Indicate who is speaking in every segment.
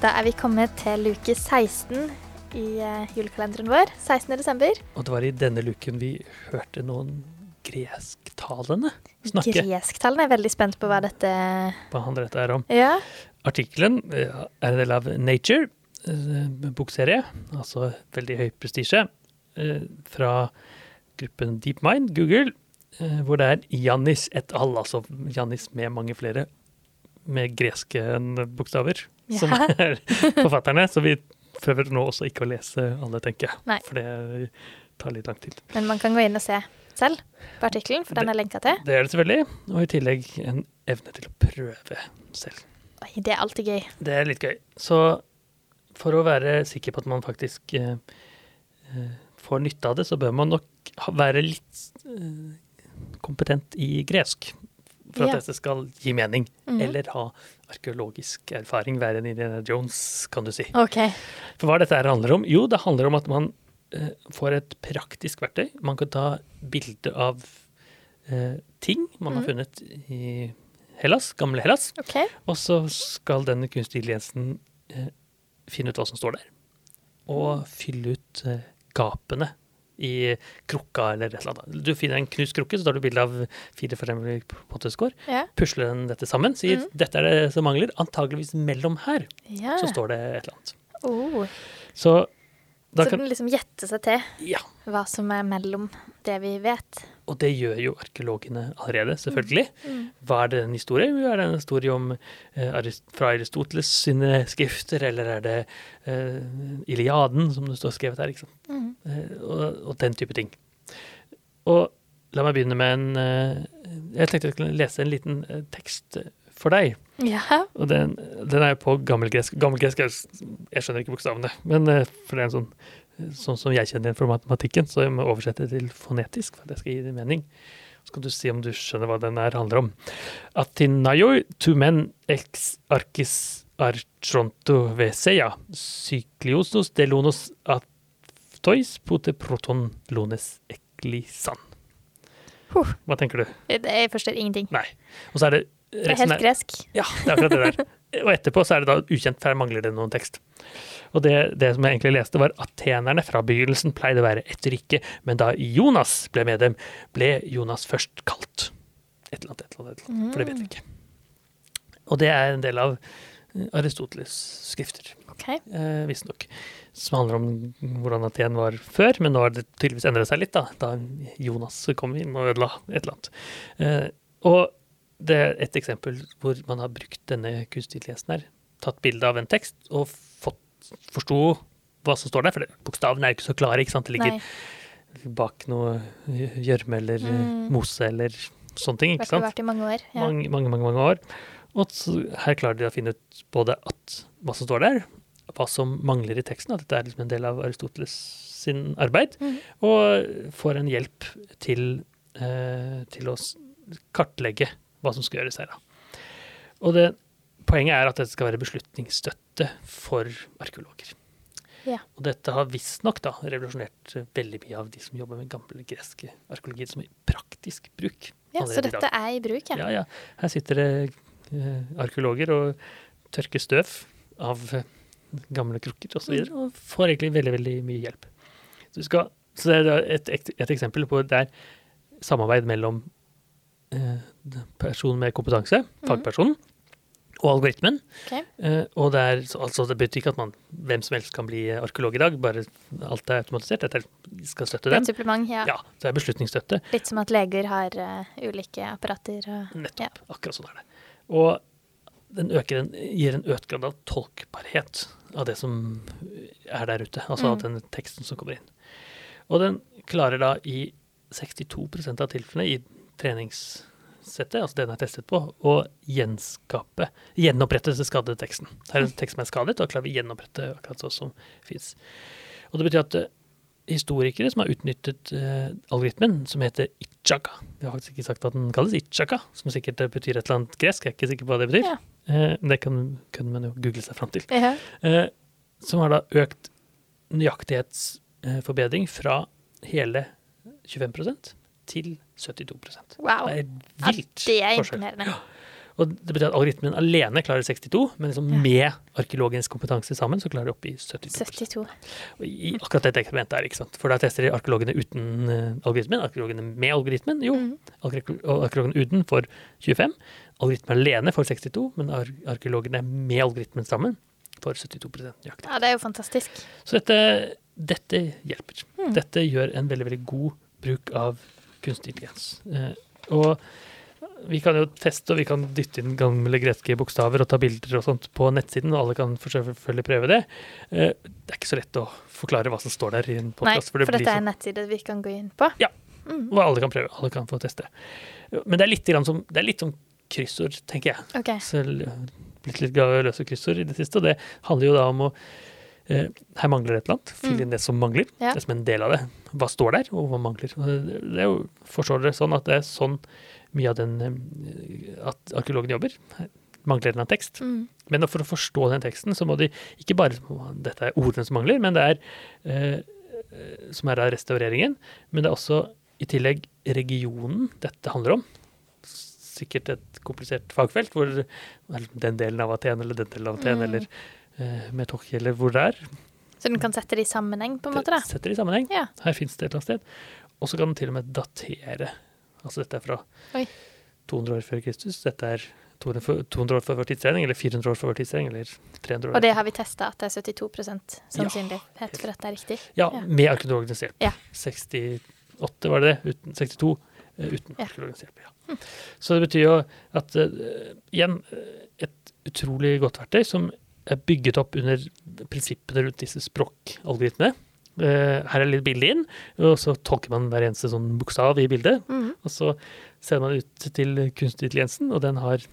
Speaker 1: Da er vi kommet til luke 16 i eh, julekalenderen vår. 16. desember.
Speaker 2: Og det var i denne luken vi hørte noen gresktalende snakke.
Speaker 1: Gresktallen er veldig spent på hva dette
Speaker 2: Hva handler dette her om?
Speaker 1: Ja.
Speaker 2: Artikkelen eh, er en del av Nature, eh, bokserie, altså veldig høy prestisje, fra gruppen DeepMind, Google, hvor det er Jannis et al., altså Jannis med mange flere, med greske bokstaver, bokstaver, som er forfatterne. Så vi prøver nå også ikke å lese alle, tenker jeg, for det tar litt lang tid.
Speaker 1: Men man kan gå inn og se selv på artikkelen, for den er lenka til.
Speaker 2: Det er det selvfølgelig, og i tillegg en evne til å prøve selv.
Speaker 1: Oi, det er alltid gøy.
Speaker 2: Det er litt gøy. Så for å være sikker på at man faktisk eh, eh, får nytte av det, så bør man nok være litt eh, kompetent i gresk. For at
Speaker 1: Ja.
Speaker 2: dette skal gi mening.
Speaker 1: Mhm.
Speaker 2: Eller ha arkeologisk erfaring, være en Indiana Jones, kan du si.
Speaker 1: Okay.
Speaker 2: For hva dette her handler om? Jo, det handler om at man eh, får et praktisk verktøy. Man kan ta bilde av eh, ting man har
Speaker 1: Mhm.
Speaker 2: funnet i Hellas, gamle Hellas.
Speaker 1: Okay.
Speaker 2: Og så skal denne kunstige intelligensen eh, finne ut hva som står der. Og fylle ut eh, gapene i krukka eller et eller annet. Du finner en knust krukke, så tar du bilde av fire forskjellige potteskår.
Speaker 1: Ja.
Speaker 2: Pusler den dette sammen, sier
Speaker 1: mm.
Speaker 2: dette er det som mangler. Antageligvis mellom her,
Speaker 1: ja.
Speaker 2: så står det et eller annet.
Speaker 1: Oh.
Speaker 2: Så da
Speaker 1: Så
Speaker 2: kan
Speaker 1: den liksom gjetter seg til
Speaker 2: Ja.
Speaker 1: hva som er mellom det vi vet.
Speaker 2: Og det gjør jo arkeologene allerede, selvfølgelig.
Speaker 1: Mm.
Speaker 2: Hva er det en historie? Er det en historie om, eh, fra Aristoteles sine skrifter, eller er det eh, Iliaden, som det står skrevet her?
Speaker 1: Mm.
Speaker 2: Eh, og, og den type ting. Og la meg begynne med en eh, Jeg tenkte jeg skulle lese en liten eh, tekst for deg.
Speaker 1: Ja.
Speaker 2: Og den, den er på gammelgresk. Gammelgresk er Jeg skjønner ikke bokstavene, men eh, for det er en sånn Sånn som jeg kjenner igjen fra matematikken, så jeg må oversette til fonetisk for at det skal gi det mening. Så kan du si om du skjønner hva den her handler om. Atinayoi tu men ex archis archonto veseia, cycliosus delonos atois pote proton lones eklisan. Hva tenker du?
Speaker 1: Det- Jeg forstår ingenting.
Speaker 2: Nei. Og så er det
Speaker 1: Det er helt gresk.
Speaker 2: ja, det er akkurat det der. Og etterpå så er det da ukjent, for her mangler det noen tekst. Og det, det som jeg egentlig leste, var atenerne fra begynnelsen pleide å være et rike, men da Jonas ble med dem, ble Jonas først kalt. Et eller annet, et eller annet, et eller annet for det vet vi ikke. Og det er en del av eh, Aristoteles' skrifter,
Speaker 1: okay.
Speaker 2: eh, visstnok. Som handler om hvordan Aten var før, men nå har det tydeligvis endret seg litt, da, da Jonas kom inn og ødela et eller annet. Eh, og det er et eksempel hvor man har brukt denne kunstig intelligensen her, tatt bilde av en tekst og fått forsto hva som står der, for det- bokstavene er jo ikke så klare, ikke sant? Det ligger
Speaker 1: Nei.
Speaker 2: bak noe gjørme eller eh,
Speaker 1: Mm.
Speaker 2: mose eller sånne ting, ikke sant?
Speaker 1: vært i mange år. Ja.
Speaker 2: mange, mange, mange, mange år. Og her klarer de å finne ut både at hva som står der, hva som mangler i teksten, at dette er liksom en del av Aristoteles sin arbeid,
Speaker 1: Mm.
Speaker 2: og får en hjelp til, eh, til å kartlegge hva som skal gjøres her. Da. Og det, poenget er at dette skal være beslutningsstøtte for arkeologer.
Speaker 1: Ja.
Speaker 2: Og dette har visstnok revolusjonert veldig mye av de som jobber med gamle greske arkeologi som i praktisk bruk.
Speaker 1: Ja, så dette er i bruk, ja.
Speaker 2: Ja, ja. Her sitter det eh, arkeologer og tørker støv av gamle krukker osv. Og, så videre, og får egentlig veldig veldig mye hjelp. Så, skal, så det er et, et, eksempel på det er samarbeid mellom eh, personen med kompetanse, fagpersonen, og algoritmen.
Speaker 1: Ok.
Speaker 2: Eh, og det, er, altså, det betyr ikke at man, hvem som helst kan bli arkeolog i dag, bare alt er automatisert. Dette skal støtte
Speaker 1: Det
Speaker 2: dem.
Speaker 1: Supplement, ja.
Speaker 2: Ja, det er beslutningsstøtte.
Speaker 1: Litt som at leger har uh, ulike apparater. Og,
Speaker 2: Nettopp. Akkurat sånn er det. Og den øker gir en økt grad av tolkbarhet av det som er der ute. Altså
Speaker 1: Mm.
Speaker 2: av den teksten som kommer inn. Og den klarer da i 62% av tilfellene i trenings, settet, altså den er testet på, og gjenskape, gjenopprette den skadede teksten. Her er en tekst som er skadet, og da klarer vi å gjenopprette akkurat sånn som fins. Og det betyr at eh, historikere som har utnyttet eh, algoritmen, som heter Ichaka Vi har faktisk ikke sagt at den kalles Ichaka, som sikkert eh, betyr et eller annet gresk. Jeg er ikke sikker på hva det betyr.
Speaker 1: Ja.
Speaker 2: Eh, det kan, kan, man jo google seg fram til.
Speaker 1: Ja.
Speaker 2: Eh, som har da økt nøyaktighetsforbedring fra hele 25 til 72
Speaker 1: Wow.
Speaker 2: Det er
Speaker 1: Ja,
Speaker 2: vilt
Speaker 1: det er
Speaker 2: forskjell.
Speaker 1: Ja.
Speaker 2: Og det betyr at algoritmen alene klarer 62, men liksom
Speaker 1: Ja.
Speaker 2: med arkeologens kompetanse sammen, så klarer de opp i 72
Speaker 1: 72.
Speaker 2: Og I akkurat dette eksperimentet her, ikke sant. For da tester de arkeologene uten eh, algoritmen. Arkeologene med algoritmen, jo.
Speaker 1: Mm.
Speaker 2: Arke- arkeologene uten får 25. Algoritmen alene får 62, men ar arkeologene med algoritmen sammen får 72 nøyaktig.
Speaker 1: Ja, det er jo fantastisk.
Speaker 2: Så dette, dette hjelper.
Speaker 1: Mm.
Speaker 2: Dette gjør en veldig, veldig god bruk av kunstig intelligens. Eh, og vi kan jo teste, og vi kan dytte inn gamle greske bokstaver og ta bilder og sånt på nettsiden, og alle kan for selvfølgelig prøve det. Eh, det er ikke så lett å forklare hva som står der i en podkast.
Speaker 1: for,
Speaker 2: det blir
Speaker 1: dette er en nettside vi kan gå inn på.
Speaker 2: Ja.
Speaker 1: Mm.
Speaker 2: og alle kan prøve. Alle kan få teste. Men det er litt, grann som, det er litt som kryssord, tenker jeg.
Speaker 1: Okay.
Speaker 2: Så blitt litt glad i å løse kryssord i det siste, og det handler jo da om å Her mangler det et eller annet. Fyll
Speaker 1: Mm.
Speaker 2: inn det som mangler.
Speaker 1: Ja.
Speaker 2: Det er en del av det. Hva står der, og hva mangler. Det er jo, forstår dere sånn at det er sånn mye av den eh, at arkeologen jobber. Mangler av tekst.
Speaker 1: Mm.
Speaker 2: Men for å forstå den teksten, så må de ikke bare Dette er ordene som mangler, men det er eh, eh, Som er av restaureringen. Men det er også i tillegg regionen dette handler om. Sikkert et komplisert fagfelt, hvor den delen av Aten eller den delen av Aten
Speaker 1: Mm.
Speaker 2: eller eh, Metochi eller hvor det er.
Speaker 1: Så den kan sette det i sammenheng, på en måte? da?
Speaker 2: Setter det i sammenheng.
Speaker 1: Ja.
Speaker 2: Her fins det et eller annet sted. Og så kan den til og med datere. Altså dette er fra
Speaker 1: Oi.
Speaker 2: 200 år før Kristus. Dette er 200 år før vår tidsregning, eller 400 år før vår tidsregning, eller 300 år.
Speaker 1: Og det har vi testa at det er 72% sannsynlighet for at det er riktig.
Speaker 2: Ja,
Speaker 1: Ja.
Speaker 2: med arkeologenes hjelp.
Speaker 1: Ja.
Speaker 2: 68 var det det? Uten, 62 eh, uten
Speaker 1: Ja.
Speaker 2: arkeologenes hjelp. Ja. Så det betyr jo at uh, igjen et utrolig godt verktøy som bygget opp under prinsippene rundt disse språkalgoritmene. Eh, her er litt bilde inn, og så tolker man hver eneste sånn bokstav i bildet.
Speaker 1: Mm.
Speaker 2: Og så ser man ut til kunstig intelligensen, og den har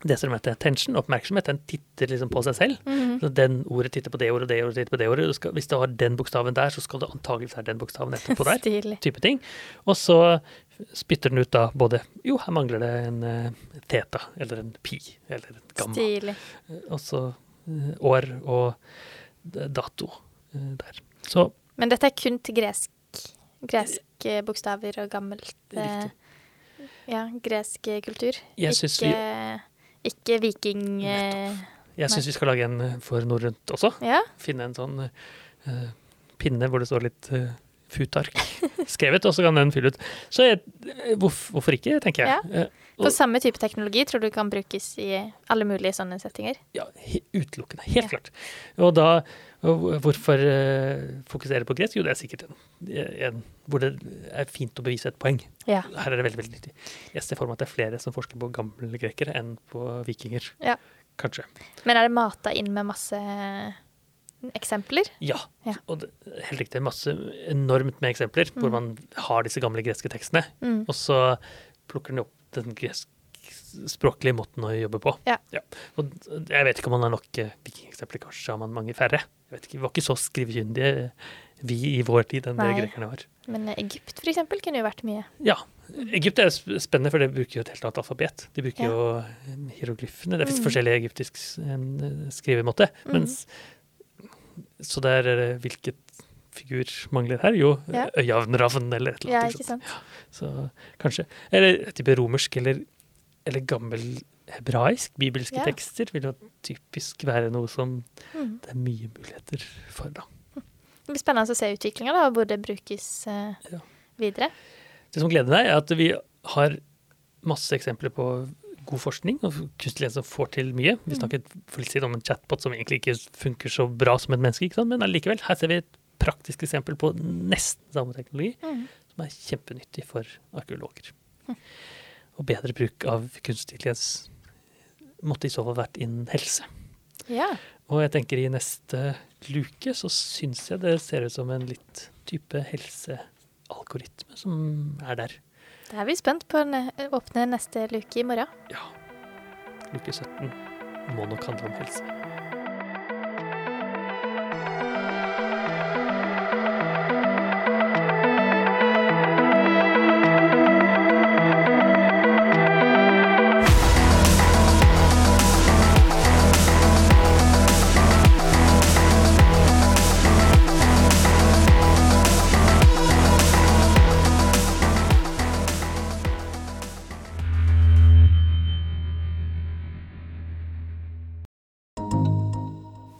Speaker 2: det som heter attention, oppmerksomhet. Den titter liksom på seg selv.
Speaker 1: Mhm.
Speaker 2: Så den ordet titter på det ordet, det ordet titter på det ordet. Skal, hvis du har den bokstaven der, så skal det antakeligvis være den bokstaven etterpå der. Type ting. Og så spytter den ut da både Jo, her mangler det en uh, teta, eller en pi, eller en gamma.
Speaker 1: Stilig.
Speaker 2: Og så uh, år og dato uh, der. Så
Speaker 1: Men dette er kun til gresk, greske bokstaver og gammelt eh, Ja, gresk kultur.
Speaker 2: Jeg
Speaker 1: ikke, ikke viking... Eh,
Speaker 2: jeg syns vi skal lage en eh, for norrønt også.
Speaker 1: ja.
Speaker 2: Finne en sånn eh, pinne hvor det står litt futark skrevet, og så kan den fylle ut. Så jeg, hvorfor, hvorfor ikke, tenker jeg. Ja.
Speaker 1: For samme type teknologi tror du kan brukes i alle mulige sånne settinger?
Speaker 2: Ja, utelukkende. Helt
Speaker 1: Ja.
Speaker 2: klart. Og da Hvorfor eh, fokusere på gresk? Jo, det er sikkert en, en hvor det er fint å bevise et poeng.
Speaker 1: Ja.
Speaker 2: Her er det veldig veldig nyttig. Jeg ser for meg at det er flere som forsker på gamle grekere enn på vikinger.
Speaker 1: Ja.
Speaker 2: Kanskje.
Speaker 1: Men er det mata inn med masse eksempler?
Speaker 2: Ja.
Speaker 1: Ja.
Speaker 2: Og det, helt riktig. Masse enormt med eksempler hvor
Speaker 1: Mm.
Speaker 2: man har disse gamle greske tekstene,
Speaker 1: Mm.
Speaker 2: og så plukker den opp den greskspråklige måten å jobbe på.
Speaker 1: Ja.
Speaker 2: Og jeg vet ikke om man har nok eh, vikingeksempler, kanskje har man mange færre. Jeg vet ikke, Vi var ikke så skrivekyndige, vi i vår tid, enn det grekerne var.
Speaker 1: Men Egypt for eksempel kunne jo vært mye.
Speaker 2: Ja. Egypt er spennende, for det bruker jo et helt annet alfabet. De bruker
Speaker 1: Ja.
Speaker 2: jo eh, hieroglyfene. Det fins
Speaker 1: Mm.
Speaker 2: forskjellig egyptisk eh, skrivemåte.
Speaker 1: Mm.
Speaker 2: Så det er det hvilket figur mangler her? Jo,
Speaker 1: Ja.
Speaker 2: øyavnravn eller et eller annet.
Speaker 1: Ja,
Speaker 2: ikke sant?
Speaker 1: Ja,
Speaker 2: Så kanskje. Eller et type romersk eller, eller gammel hebraisk. Bibelske
Speaker 1: Ja.
Speaker 2: tekster vil jo typisk være noe som
Speaker 1: Mm.
Speaker 2: det er mye muligheter for, da.
Speaker 1: Det blir spennende å se utviklinga, og hvor det brukes
Speaker 2: uh,
Speaker 1: videre.
Speaker 2: Det som gleder meg, er at vi har masse eksempler på god forskning og kunstig som får til mye. Vi
Speaker 1: Mm.
Speaker 2: snakket for litt siden om en chatbot som egentlig ikke funker så bra som et menneske, ikke sant? men allikevel, her ser vi et praktisk eksempel på nesten samme teknologi
Speaker 1: Mm.
Speaker 2: som er kjempenyttig for arkeologer. Og bedre bruk av kunstig intelligens måtte i så fall vært innen helse.
Speaker 1: Ja.
Speaker 2: Og jeg tenker i neste luke så syns jeg det ser ut som en litt type helsealgoritme som er der.
Speaker 1: Da er vi spent på å åpne neste luke i morgen.
Speaker 2: Ja. Luke 17 må nok handle om helse.